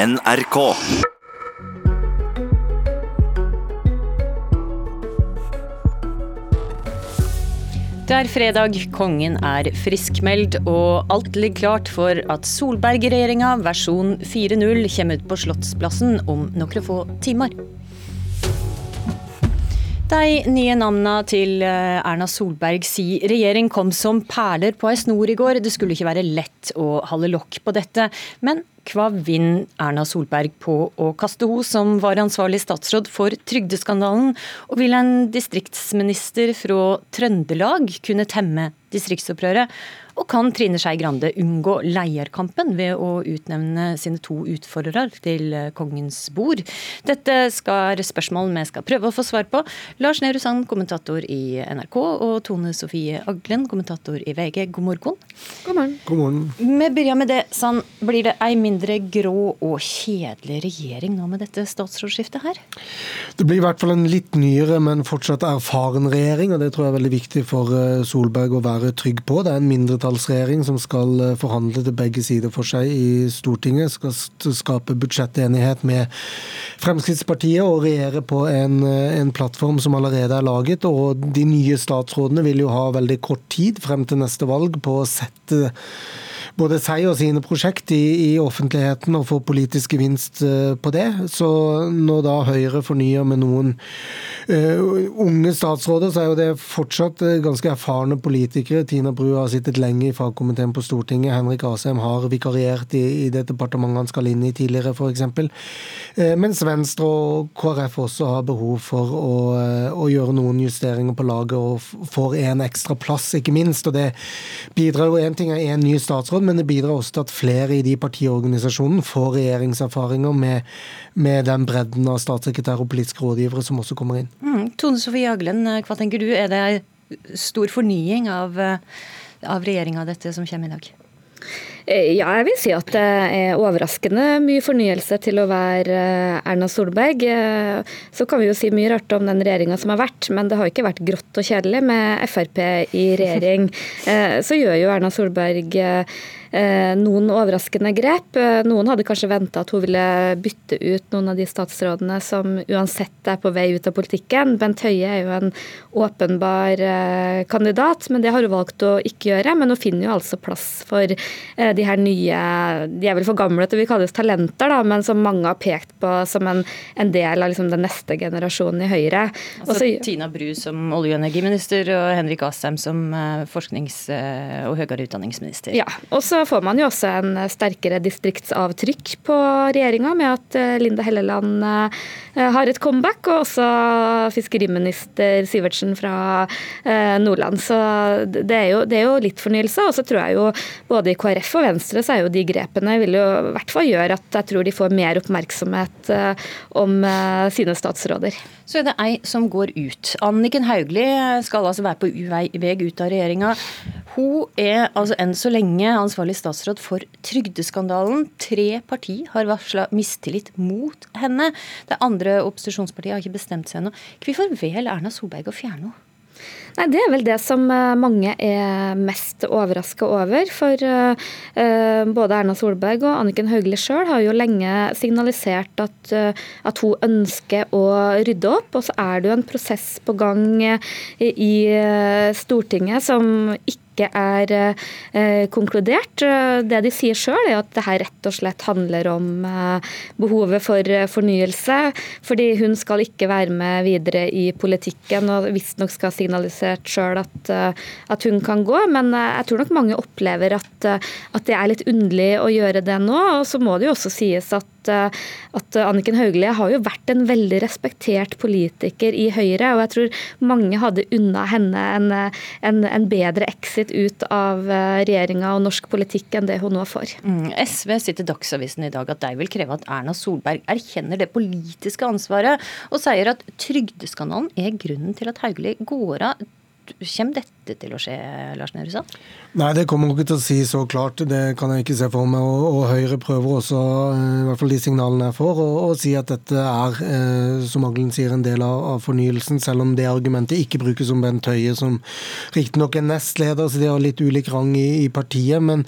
NRK. Det er fredag, kongen er friskmeldt, og alt ligger klart for at Solberg-regjeringa versjon 4.0 kommer ut på Slottsplassen om noen få timer. De nye navnene til eh, Erna Solberg si regjering kom som perler på ei snor i går. Det skulle ikke være lett å holde lokk på dette. Men hva vinner Erna Solberg på å kaste hun som var ansvarlig statsråd for trygdeskandalen? Og vil en distriktsminister fra Trøndelag kunne temme distriktsopprøret? Og kan Trine Skei Grande unngå leierkampen ved å utnevne sine to utfordrere til kongens bord? Dette skal spørsmålene spørsmål vi skal prøve å få svar på. Lars Nehru Sand, kommentator i NRK, og Tone Sofie Aglen, kommentator i VG. God morgen. God morgen. God morgen. Vi begynner med det. Sand, blir det ei mindre grå og kjedelig regjering nå med dette statsrådsskiftet her? Det blir i hvert fall en litt nyere, men fortsatt erfaren regjering, og det tror jeg er veldig viktig for eh, Solberg å være trygg på. Det er en mindretall mindretallsregjering som skal eh, forhandle til begge sider for seg i Stortinget. Skal skape budsjettenighet med Fremskrittspartiet og regjere på en, eh, en, plattform som allerede er laget. Og de nye statsrådene vil jo ha veldig kort tid frem til neste valg på å sette både seg og sine prosjekt i, i offentligheten og får politisk gevinst uh, på det. Så når da Høyre fornyer med noen uh, unge statsråder, så er jo det fortsatt uh, ganske erfarne politikere. Tina Bru har sittet lenge i fagkomiteen på Stortinget. Henrik Asheim har vikariert i, i det departementet han skal inn i tidligere, f.eks. Uh, mens Venstre og KrF også har behov for å, å gjøre noen justeringer på laget og får en ekstra plass, ikke minst. Og det bidrar jo én ting er én ny statsråd, men det bidrar også til at flere i de partiorganisasjonene får regjeringserfaringer med, med den bredden av statssekretærer og politiske rådgivere som også kommer inn. Mm. Tone Sofie Aglen, hva tenker du? Er det stor fornying av, av regjeringa dette som kommer i dag? Eh, ja, jeg vil si at det er overraskende mye fornyelse til å være eh, Erna Solberg. Eh, så kan vi jo si mye rart om den regjeringa som har vært, men det har ikke vært grått og kjedelig med Frp i regjering. Så gjør jo Erna Solberg noen overraskende grep. Noen hadde kanskje venta at hun ville bytte ut noen av de statsrådene som uansett er på vei ut av politikken. Bent Høie er jo en åpenbar kandidat, men det har hun valgt å ikke gjøre. Men hun finner jo altså plass for de her nye De er vel for gamle til vi kalles talenter, da, men som mange har pekt på som en, en del av liksom den neste generasjonen i Høyre. Altså Også, Tina Bru som olje- og energiminister og Henrik Asheim som forsknings- og høyere utdanningsminister. Ja, og så får man jo også en sterkere distriktsavtrykk på regjeringa, med at eh, Linda Helleland eh, har et comeback, og også fiskeriminister Sivertsen fra eh, Nordland. Så det er jo, det er jo litt fornyelse. Og så tror jeg jo både i KrF og Venstre så er jo de grepene vil jo i hvert fall gjøre at jeg tror de får mer oppmerksomhet om sine statsråder. Så er det ei som går ut. Anniken Hauglie skal altså være på vei ut av regjeringa. Hun er altså enn så lenge ansvarlig statsråd for trygdeskandalen. Tre parti har varsla mistillit mot henne. Det andre opposisjonspartiet har ikke bestemt seg ennå. Hvorfor vel Erna Solberg å fjerne henne? Nei, Det er vel det som eh, mange er mest overraska over. For uh, både Erna Solberg og Anniken Hauglie sjøl har jo lenge signalisert at, at, hun ønsker å rydde opp. Og så er det jo en prosess på gang i Stortinget som ikke ikke er eh, konkludert. Det de sier sjøl, er at det her rett og slett handler om eh, behovet for eh, fornyelse. Fordi hun skal ikke være med videre i politikken, og visstnok skal ha signalisert sjøl at, eh, at, hun kan gå. Men eh, jeg tror nok mange opplever at, eh, at det er litt underlig å gjøre det nå. Og så må det jo også sies at at Anniken Hauglie har jo vært en veldig respektert politiker i Høyre, og jeg tror mange hadde unna henne en, en, en bedre exit ut av eh, regjeringa og norsk politikk enn det hun nå får. Mm, SV sitter i Dagsavisen i dag at de vil kreve at Erna Solberg erkjenner det politiske ansvaret, og sier at trygdeskandalen er grunnen til at Hauglie går av. Kommer dette til å skje, Lars Nehru Sand? Nei, det kommer ikke til å si så klart. Det kan jeg ikke se for meg. Og, Høyre prøver også, eh, i hvert fall de signalene jeg får, å, si at dette er, eh, som Aglen sier, en del av, fornyelsen. Selv om det argumentet ikke brukes om Bent Høie, som riktignok er nestleder, så de har litt ulik rang i, i partiet. Men,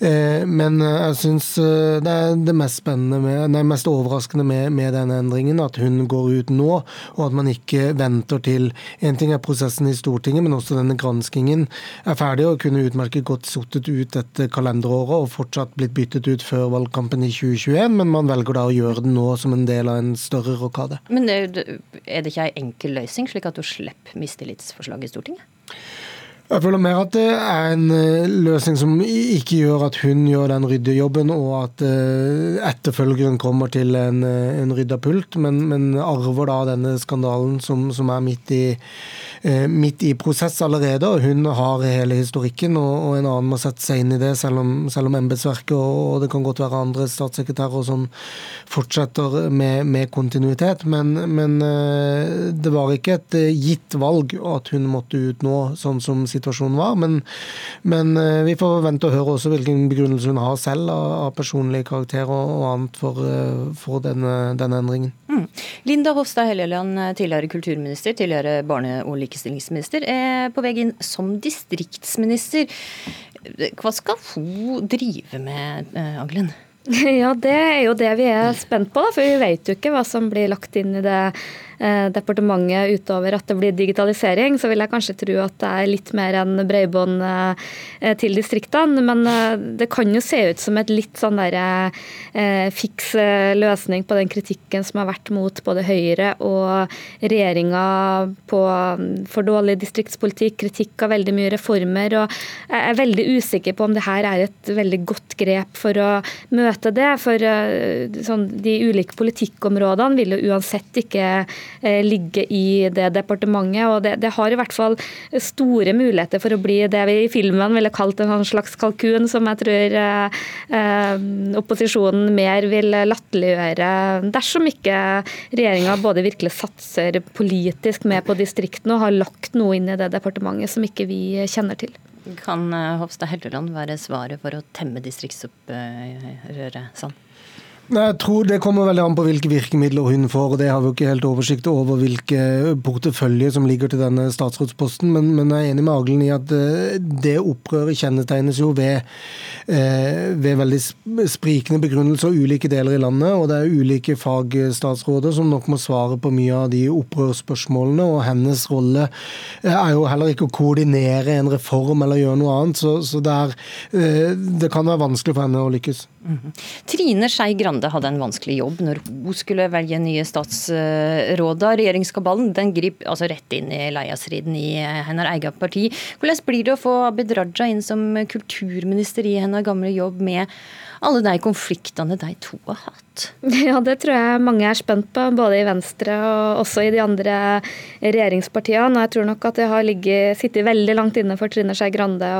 eh, men jeg syns det er det mest spennende med, nei, mest overraskende med, med denne endringen, at hun går ut nå, og at man ikke venter til En ting er prosessen i Stortinget, men også denne granskingen er ferdig og kunne utmerket godt sottet ut dette kalenderåret og fortsatt blitt byttet ut før valgkampen i 2021, men man velger da å gjøre det nå som en del av en større rokade. Men er det ikke ei enkel løsning, slik at du slipper mistillitsforslaget i Stortinget? Jeg føler mer at det er en eh, løsning som ikke gjør at hun gjør den ryddejobben, og at eh, etterfølgeren kommer til en, eh, en rydda pult, men, men, arver da denne skandalen som, som er midt i, midt i, prosess allerede. og Hun har hele historikken, og, og en annen må sette seg inn i det, selv om, selv om embetsverket og, og, det kan godt være andre statssekretærer som fortsetter med, med kontinuitet. Men, men, det var ikke et gitt valg at hun måtte ut nå, sånn som situasjonen var. Men, men, eh, vi får vente og høre også hvilken begrunnelse hun har selv av, personlig karakter og, og annet for, eh, for denne, denne, endringen. Mm. Linda Hofstad Helleland, tidligere kulturminister, tidligere barne- og likestillingsminister, er på vei inn som distriktsminister. Hva skal hun drive med, eh, Aglen? Ja, det er jo det vi er spent på, da, for vi vet jo ikke hva som blir lagt inn i det Eh, departementet utover at det blir digitalisering, så vil jeg kanskje tro at det er litt mer enn bredbånd eh, til distriktene. Men eh, det kan jo se ut som et litt sånn der fiks løsning på den kritikken som har vært mot både Høyre og regjeringa på mm, for dårlig distriktspolitikk, kritikk av veldig mye reformer. og Jeg er veldig usikker på om det her er et veldig godt grep for å møte det. For sånn, de ulike politikkområdene vil jo uansett ikke Eh, ligge i det departementet. og det, det, har i hvert fall store muligheter for å bli det vi i filmen ville kalt en sånn slags kalkun, som jeg tror eh, eh, opposisjonen mer vil latterliggjøre dersom ikke regjeringa både virkelig satser politisk med på distriktene og har lagt noe inn i det departementet som ikke vi kjenner til. Kan Hofstad Helleland være svaret for å temme distriktsopprøret, Sand? Jeg tror Det kommer veldig an på hvilke virkemidler hun får. og Det har vi jo ikke helt oversikt over hvilke portefølje som ligger til denne statsrådsposten. Men, men, jeg er enig med Aglen i at eh, det opprøret kjennetegnes jo ved, eh, ved veldig sprikende begrunnelser ulike deler i landet. Og det er ulike fagstatsråder som nok må svare på mye av de opprørsspørsmålene. Og hennes rolle eh, er jo heller ikke å koordinere en reform eller gjøre noe annet. Så, så det, er, det kan være vanskelig for henne å lykkes. -hmm. Trine Skei Grande hadde en vanskelig jobb når hun skulle velge nye statsråder. Regjeringskabalen den griper altså rett inn i leiasriden i hennes eget parti. Hvordan blir det å få Abid Raja inn som kulturminister i hennes gamle jobb med alle de konfliktene de to har hatt? Ja, det tror jeg mange er spent på, både i Venstre og også i de andre regjeringspartiene. Jeg tror nok at det har ligget, sittet veldig langt inne for Trine Skei Grande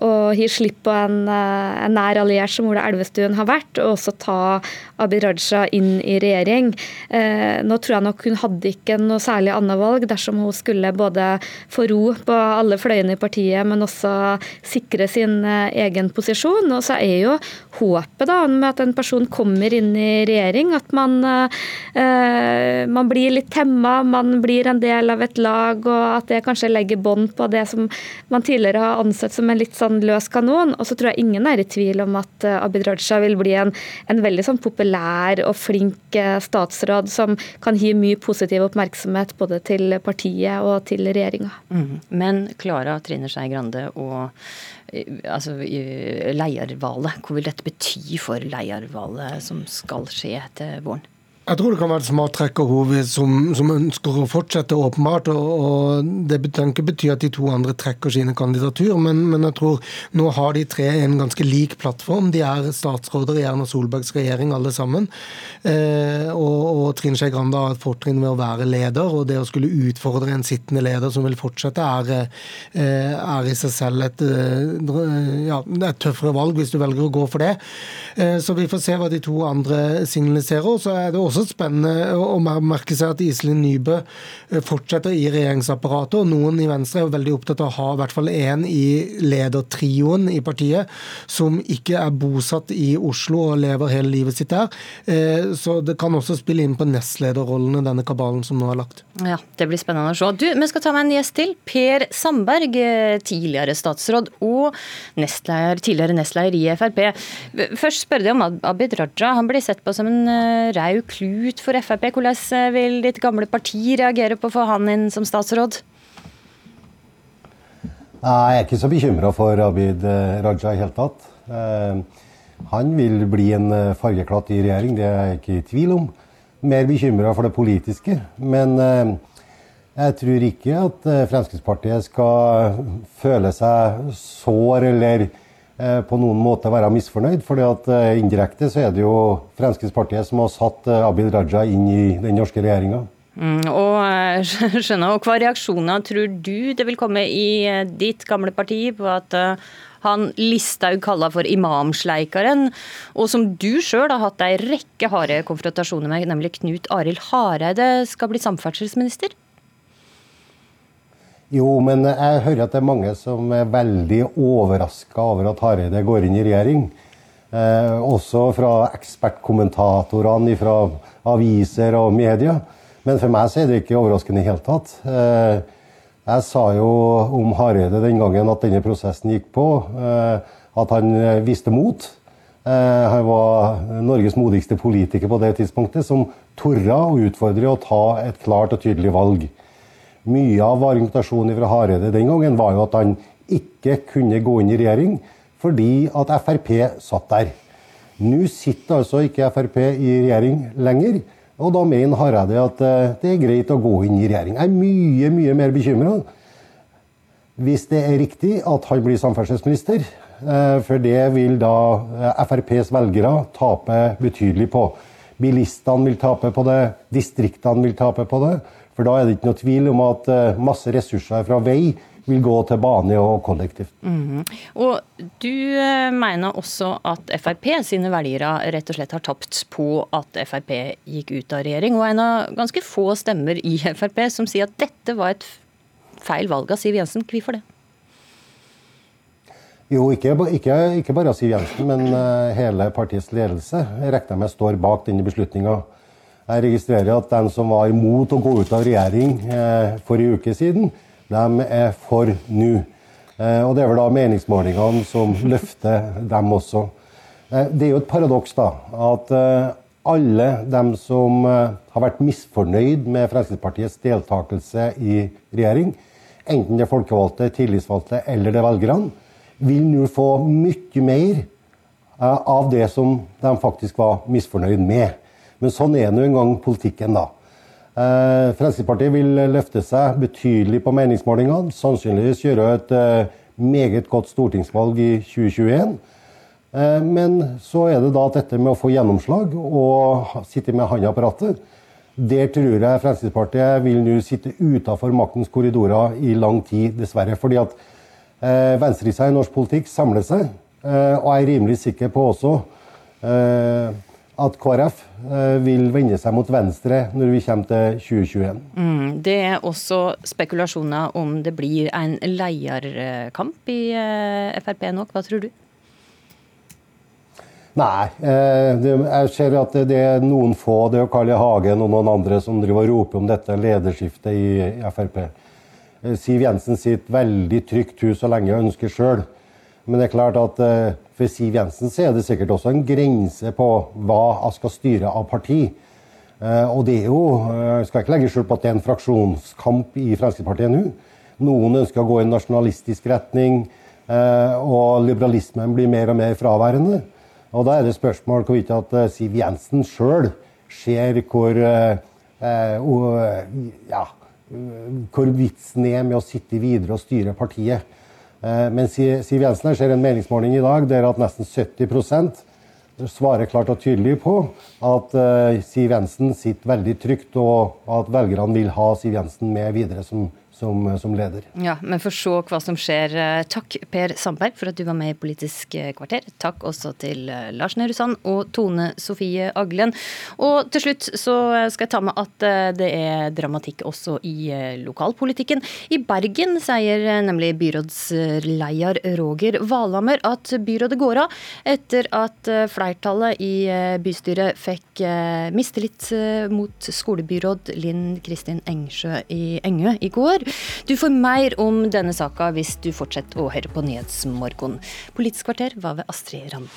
å gi slipp på en, en, nær alliert som Ola Elvestuen har vært, og også ta Abid Raja inn i regjering. Eh, nå tror jeg nok hun hadde ikke noe særlig annet valg dersom hun skulle både få ro på alle fløyene i partiet, men også sikre sin eh, egen posisjon. Og så er jo håpet da, med at en person kommer inn i regjering, at man, eh, man blir litt temma, man blir en del av et lag, og at det kanskje legger bånd på det som man tidligere har ansett som en litt sånn løs kanon. Og så tror jeg ingen er i tvil om at eh, Abid Raja vil bli en, en veldig sånn populær og flink eh, statsråd som kan gi mye positiv oppmerksomhet både til partiet og til regjeringa. Mm. Men Klara Trine Skei Grande og altså, leiervalet. Hva vil dette bety for leiervalet som skal skje etter våren? Jeg tror det kan være et smart trekkerhov som, som ønsker å fortsette, åpenbart. og, og Det kan ikke bety at de to andre trekker sine kandidatur, men, men, jeg tror nå har de tre en ganske lik plattform. De er statsråder i Erna Solbergs regjering, alle sammen. Eh, og, og Trine Skei Grande har et fortrinn med å være leder, og det å skulle utfordre en sittende leder som vil fortsette, er, eh, er i seg selv et, eh, ja, et, tøffere valg, hvis du velger å gå for det. Eh, så vi får se hva de to andre signaliserer. Så er det også også spennende å merke seg at Iselin Nybø eh, fortsetter i regjeringsapparatet. og Noen i Venstre er jo veldig opptatt av å ha i hvert fall én i ledertrioen i partiet som ikke er bosatt i Oslo og lever hele livet sitt der. Eh, så det kan også spille inn på nestlederrollene, denne kabalen som nå er lagt. Ja, Det blir spennende å se. Du, Vi skal ta med en gjest til. Per Sandberg, tidligere statsråd og nestleder, tidligere nestleder i Frp. Først spørre deg om Abid Raja. Han blir sett på som en rød klut for Frp. Hvordan eh, vil ditt gamle parti reagere på å få han inn som statsråd? Jeg er ikke så bekymra for Abid eh, Raja i hele tatt. Han vil bli en fargeklatt i regjering, det er jeg ikke i tvil om. Mer bekymra for det politiske. Men jeg tror ikke at Fremskrittspartiet skal føle seg sår eller Eh, på noen måte være misfornøyd. For eh, indirekte så er det jo Fremskrittspartiet som har satt eh, Abid Raja inn i den norske regjeringa. Mm, og skjønner, og Hva reaksjoner tror du det vil komme i ditt gamle parti på at han Listhaug kalla for imamsleikeren, og som du sjøl har hatt ei rekke harde konfrontasjoner med, nemlig Knut Arild Hareide, skal bli samferdselsminister? Jo, men jeg hører at det er mange som er veldig overraska over at Hareide går inn i regjering. Eh, også fra ekspertkommentatorene fra aviser og media. Men for meg så er det ikke overraskende i det hele tatt. Eh, jeg sa jo om Hareide den gangen at denne prosessen gikk på, eh, at han viste mot. Eh, han var Norges modigste politiker på det tidspunktet, som torde å utfordre og ta et klart og tydelig valg. Mye av argumentasjonen fra Hareide den gangen var jo at han ikke kunne gå inn i regjering fordi at Frp satt der. Nå sitter altså ikke Frp i regjering lenger, og da mener Hareide at eh, det er greit å gå inn i regjering. Jeg er mye, mye mer bekymra hvis det er riktig at han blir samferdselsminister. Eh, for det vil da eh, FrPs velgere tape betydelig på. Bilistene vil tape på det, distriktene vil tape på det. For da er det ikke noe tvil om at eh, masse ressurser fra vei vil gå til bane og kollektivt. Mm. Og du eh, mener også at Frp sine velgere rett og slett har tapt på at Frp gikk ut av regjering, og en av ganske få stemmer i Frp som sier at dette var et feil valg av Siv Jensen. Hvorfor det? Jo, ikke, ikke, ikke bare Siv Jensen, men uh, hele partiets ledelse regner jeg med står bak denne beslutninga. Jeg registrerer at de som var imot å gå ut av regjering eh, forrige uke siden, de er for nå. Eh, og det er vel da meningsmålingene som løfter dem også. Eh, det er jo et paradoks da, at alle dem som har vært misfornøyd med Fremskrittspartiets deltakelse i regjering, enten det er folkevalgte, tillitsvalgte eller det er velgerne, vil nå få mye mer av det som de faktisk var misfornøyd med. Men sånn er nå engang politikken, da. Eh, Fremskrittspartiet vil løfte seg betydelig på meningsmålingene. Sannsynligvis gjøre et eh, meget godt stortingsvalg i 2021. Eh, men så er det da dette med å få gjennomslag og sitte med hånda på rattet. Der tror jeg Fremskrittspartiet vil nå sitte utafor maktens korridorer i lang tid, dessverre. Fordi at eh, venstresida i norsk politikk samler seg, eh, og jeg er rimelig sikker på også eh, at KrF eh, vil vende seg mot venstre når vi kommer til 2021. Mm, det er også spekulasjoner om det blir en leierkamp i eh, Frp nå. Hva tror du? Nei, eh, jeg ser at det er noen få, det er Carl I. Hagen og noen andre som driver og roper om dette lederskiftet i Frp. Siv Jensen sitter veldig trygt hun så lenge hun ønsker sjøl. Men det er klart at for Siv Jensen så er det sikkert også en grense på hva hun skal styre av parti. Eh, og det er jo, jeg skal ikke legge skjul på at det er en fraksjonskamp i Fremskrittspartiet nå. Noen ønsker å gå i en nasjonalistisk retning, eh, og liberalismen blir mer og mer fraværende. Og da er det spørsmål hvorvidt at eh, Siv Jensen sjøl ser hvor ja, hvor vitsen er med å sitte videre og styre partiet. Eh, men Siv Jensen ser en meningsmåling i dag. Der at nesten 70% svarer klart og tydelig på at eh, Siv Jensen sitter veldig trygt, og at velgerne vil ha Siv Jensen med videre som som, som leder. Ja, Men for se hva som skjer. Takk Per Sandberg for at du var med i Politisk kvarter. Takk også til Lars Nehru Sand og Tone Sofie Aglen. Og til slutt så skal jeg ta med at det er dramatikk også i lokalpolitikken. I Bergen sier nemlig byrådsleder Roger Valhammer at byrådet går av etter at flertallet i bystyret fikk mistillit mot skolebyråd Linn Kristin Engsjø i Engø i går. Du får mer om denne saka hvis du fortsetter å høre på Nyhetsmorgon. Politisk kvarter var ved Astrid Randen.